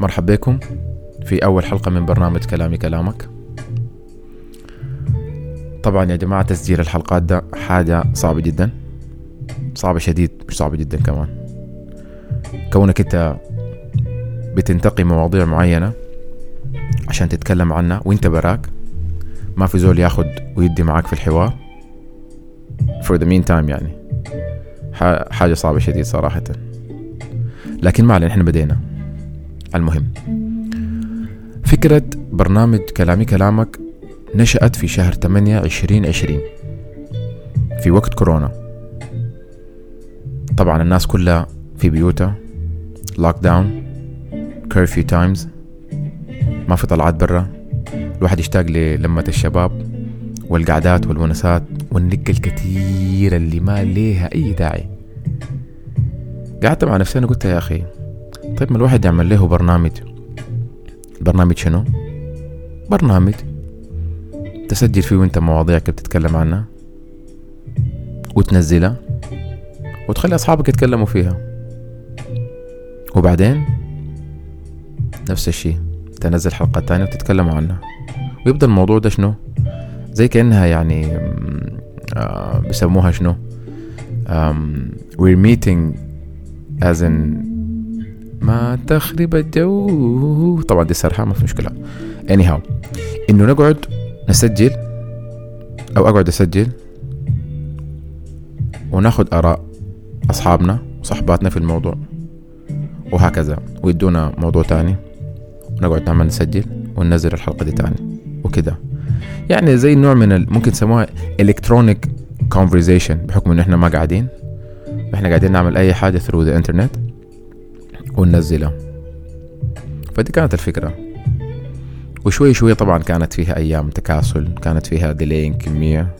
مرحبا بكم في أول حلقة من برنامج كلامي كلامك. طبعا يا جماعة تسجيل الحلقات ده حاجة صعبة جدا. صعبة شديد مش صعبة جدا كمان. كونك أنت بتنتقي مواضيع معينة عشان تتكلم عنها وأنت براك ما في زول ياخد ويدي معاك في الحوار. For the meantime يعني. حاجة صعبة شديد صراحة. لكن ما علينا إحنا بدينا. المهم. فكرة برنامج كلامي كلامك نشأت في شهر 8 2020 في وقت كورونا. طبعا الناس كلها في بيوتها. lockdown curfew times ما في طلعات برا. الواحد يشتاق للمة الشباب والقعدات والونسات والنقة الكثيرة اللي ما ليها أي داعي. قعدت مع نفسي أنا قلت يا أخي طيب ما الواحد يعمل له برنامج؟ برنامج شنو؟ برنامج تسجل فيه وانت مواضيعك بتتكلم عنها وتنزلها وتخلي أصحابك يتكلموا فيها. وبعدين نفس الشيء تنزل حلقة تانية وتتكلموا عنها. ويبدأ الموضوع ده شنو؟ زي كأنها يعني آه بيسموها شنو؟ we're meeting as in ما تخرب الجو. طبعا دي سرحة ما في مشكلة. Anyhow إنه نقعد نسجل أو أقعد أسجل وناخد آراء أصحابنا وصحباتنا في الموضوع وهكذا. ويدونا موضوع تاني ونقعد نعمل نسجل وننزل الحلقة دي تاني وكده يعني زي نوع من ال... ممكن تسموها الكترونيك conversation بحكم ان إحنا ما قاعدين. إحنا قاعدين نعمل أي حاجة through the internet. وننزلها فدي كانت الفكرة. وشوي شوي طبعا كانت فيها أيام تكاسل كانت فيها ديلين كمية.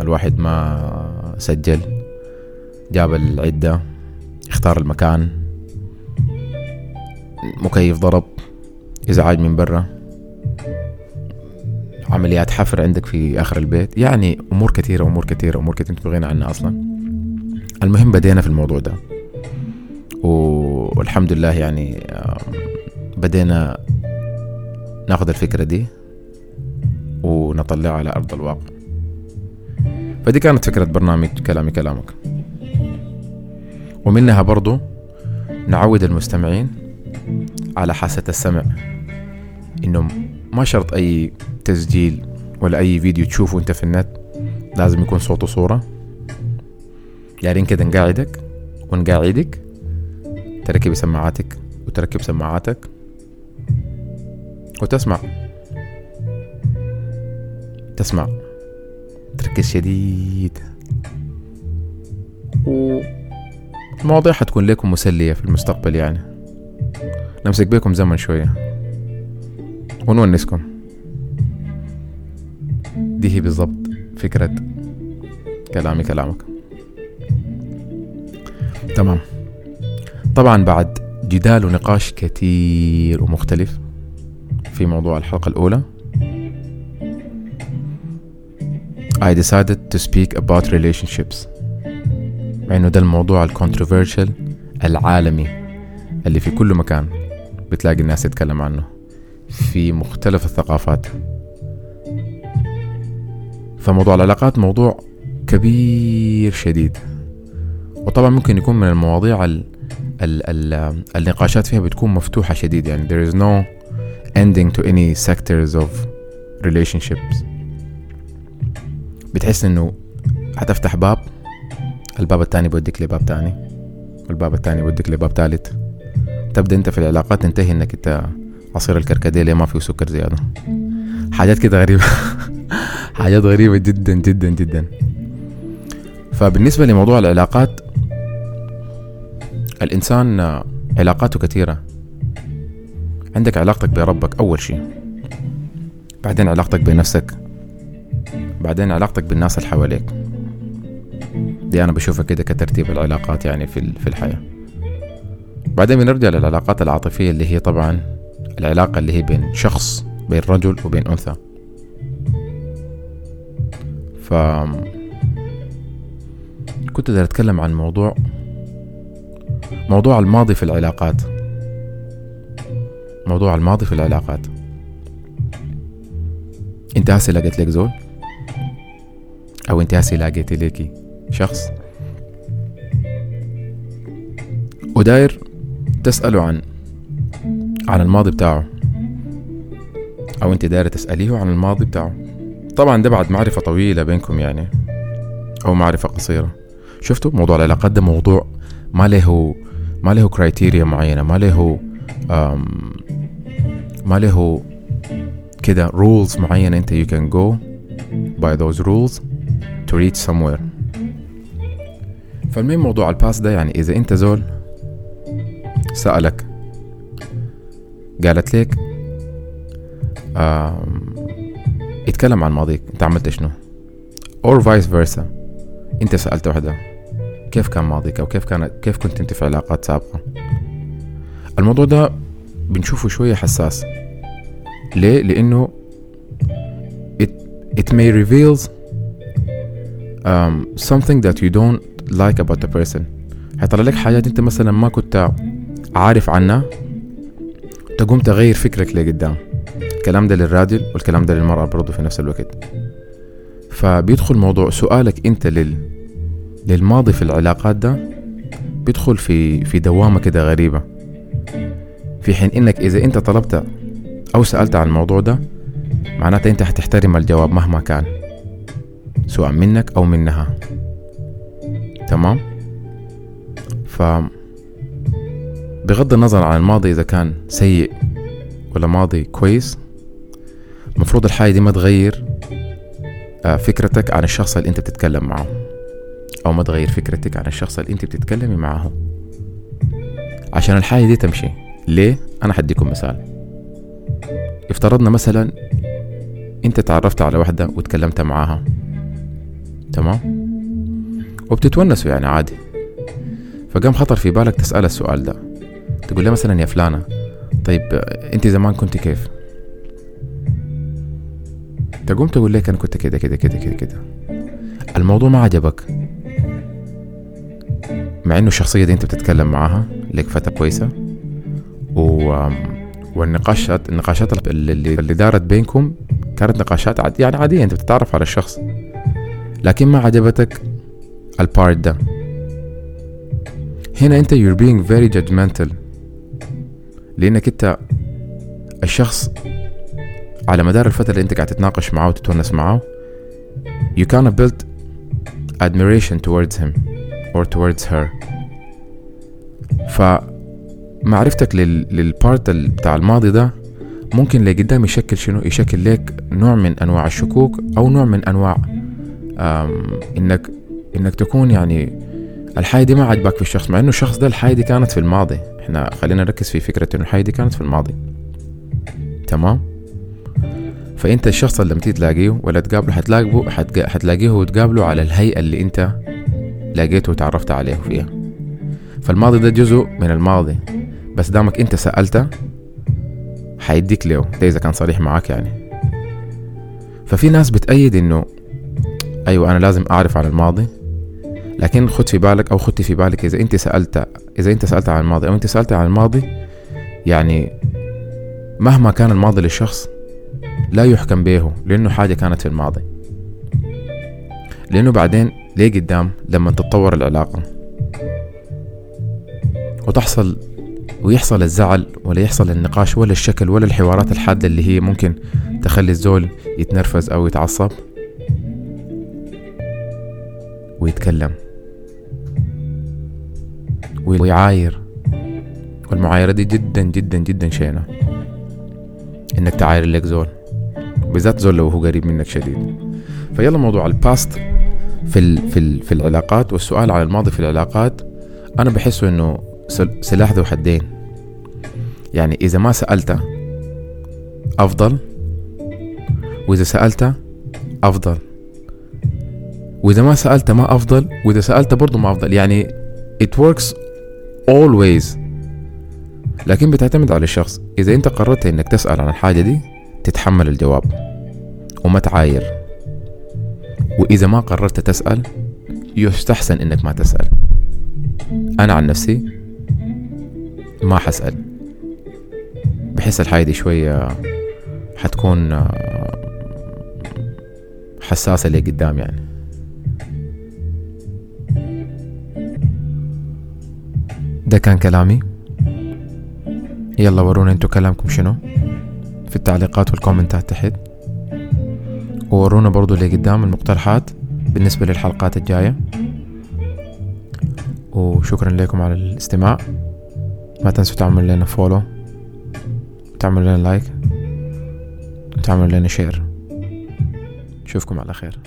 الواحد ما سجل. جاب العدة اختار المكان. مكيف ضرب إزعاج من برا. عمليات حفر عندك في آخر البيت. يعني أمور كثيرة أمور كثيرة أمور كثيرة. أنت عنها أصلا. المهم بدينا في الموضوع ده. والحمد لله يعني بدينا ناخذ الفكرة دي ونطلعها على أرض الواقع. فدي كانت فكرة برنامج كلامي كلامك. ومنها برضو نعود المستمعين على حاسة السمع إنه ما شرط أي تسجيل ولا أي فيديو تشوفه أنت في النت لازم يكون صوت وصورة. يعني كده نقاعدك ونقاعدك. تركب سماعاتك وتركب سماعاتك وتسمع. تسمع. تركز شديد. والمواضيع حتكون لكم مسلية في المستقبل يعني. نمسك بيكم زمن شوية. ونونسكم. دي هي بالضبط فكرة كلامي كلامك. تمام. طبعا بعد جدال ونقاش كثير ومختلف في موضوع الحلقة الأولى. I decided to speak about relationships مع انه ده الموضوع الكونتروفيرشل العالمي اللي في كل مكان بتلاقي الناس تتكلم عنه في مختلف الثقافات. فموضوع العلاقات موضوع كبير شديد وطبعا ممكن يكون من المواضيع ال ال ال النقاشات فيها بتكون مفتوحة شديد. يعني there is no ending to any sectors of relationships. بتحس إنه هتفتح باب الباب التاني بيوديك لباب تاني والباب التاني بيوديك لباب تالت. تبدأ أنت في العلاقات تنتهي إنك أنت عصير الكركديه ما فيه سكر زيادة؟ حاجات كده غريبة. حاجات غريبة جدا جدا جدا. فبالنسبة لموضوع العلاقات الإنسان علاقاته كثيرة. عندك علاقتك بربك أول شيء. بعدين علاقتك بنفسك. بعدين علاقتك بالناس اللي حواليك. دي أنا بشوفها كده كترتيب العلاقات يعني في في الحياة. بعدين بنرجع للعلاقات العاطفية اللي هي طبعا العلاقة اللي هي بين شخص بين رجل وبين أنثى. ف كنت بدي أتكلم عن موضوع موضوع الماضي في العلاقات. موضوع الماضي في العلاقات. انت هسه لقيت لك زول؟ أو انت هسه لقيتي ليكي شخص؟ وداير تسأله عن عن الماضي بتاعه. أو انت دايرة تسأليه عن الماضي بتاعه. طبعا ده بعد معرفة طويلة بينكم يعني أو معرفة قصيرة. شفتوا؟ موضوع العلاقات ده موضوع ما له ما له criteria معينة ما له ما له كده rules معينة أنت you can go by those rules to reach somewhere. فالمهم موضوع الباس ده يعني إذا أنت زول سألك قالت لك اتكلم عن ماضيك أنت عملت شنو؟ Or vice versa. أنت سألت وحدة كيف كان ماضيك أو كيف كان كيف كنت أنت في علاقات سابقة؟ الموضوع ده بنشوفه شوية حساس. ليه؟ لأنه it, it may reveals um, something that you don't like about the person. هيطلع لك حاجات أنت مثلا ما كنت عارف عنها تقوم تغير فكرك لقدام الكلام ده للراجل والكلام ده للمرأة برضه في نفس الوقت. فبيدخل موضوع سؤالك أنت لل للماضي في العلاقات ده بيدخل في في دوامة كده غريبة. في حين إنك إذا أنت طلبت أو سألت عن الموضوع ده معناته أنت حتحترم الجواب مهما كان سواء منك أو منها. تمام؟ ف بغض النظر عن الماضي إذا كان سيء ولا ماضي كويس المفروض الحاجة دي ما تغير آه، فكرتك عن الشخص اللي أنت بتتكلم معه. أو ما تغير فكرتك عن الشخص اللي أنت بتتكلمي معه. عشان الحاجة دي تمشي. ليه؟ أنا حديكم مثال. افترضنا مثلا أنت تعرفت على واحدة وتكلمت معاها. تمام؟ وبتتونسوا يعني عادي. فقام خطر في بالك تسأل السؤال ده. تقول لها مثلا يا فلانة طيب أنت زمان كنت كيف؟ تقوم تقول لك أنا كنت كده كده كده كده كده. الموضوع ما عجبك. مع إنه الشخصية دي أنت بتتكلم معاها لك فترة كويسة. و والنقاشات النقاشات اللي, اللي دارت بينكم كانت نقاشات عاد يعني عادية أنت بتتعرف على الشخص. لكن ما عجبتك البارت ده. هنا أنت you're being very judgmental. لأنك أنت الشخص على مدار الفترة اللي أنت قاعد تتناقش معاه وتتونس معاه you cannot build admiration towards him. Or towards her. فمعرفتك لل... للبارت بتاع الماضي ده ممكن اللي قدام يشكل شنو؟ يشكل لك نوع من أنواع الشكوك أو نوع من أنواع إنك إنك تكون يعني الحاجة دي ما عجبك في الشخص مع إنه الشخص ده الحاجة دي كانت في الماضي. إحنا خلينا نركز في فكرة إنه الحاجة دي كانت في الماضي. تمام؟ فأنت الشخص اللي لما تلاقيه ولا تقابله حتلاقيه حتلاقيه وتقابله على الهيئة اللي أنت لقيته وتعرفت عليه فيها. فالماضي ده جزء من الماضي. بس دامك انت سألته حيديك له ده إذا كان صريح معاك يعني. ففي ناس بتأيد إنه أيوه أنا لازم أعرف عن الماضي. لكن خد في بالك أو خدي في بالك إذا أنت سألت إذا أنت سألت عن الماضي أو أنت سألت عن الماضي يعني مهما كان الماضي للشخص لا يحكم به لأنه حاجة كانت في الماضي. لأنه بعدين ليه قدام لما تتطور العلاقة؟ وتحصل ويحصل الزعل ولا يحصل النقاش ولا الشكل ولا الحوارات الحادة اللي هي ممكن تخلي الزول يتنرفز أو يتعصب؟ ويتكلم. ويعاير. والمعايرة دي جدا جدا جدا شينة. إنك تعاير لك زول. بالذات زول لو هو قريب منك شديد. فيلا موضوع الباست في ال في ال في العلاقات والسؤال عن الماضي في العلاقات أنا بحسه إنه سلاح ذو حدين. يعني إذا ما سألته أفضل وإذا سألته أفضل. وإذا ما سألته ما أفضل وإذا سألته برضه ما أفضل. يعني it works always. لكن بتعتمد على الشخص. إذا أنت قررت إنك تسأل عن الحاجة دي تتحمل الجواب وما تعاير. وإذا ما قررت تسأل يستحسن إنك ما تسأل. أنا عن نفسي ما حسأل. بحس الحاجة دي شوية حتكون آه، حساسة لي قدام يعني. ده كان كلامي. يلا ورونا انتو كلامكم شنو؟ في التعليقات والكومنتات تحت. وورونا برضو اللي قدام المقترحات بالنسبة للحلقات الجاية. وشكرا لكم على الاستماع. ما تنسوا تعملوا لنا follow تعملوا لنا like وتعملوا لنا share نشوفكم على خير.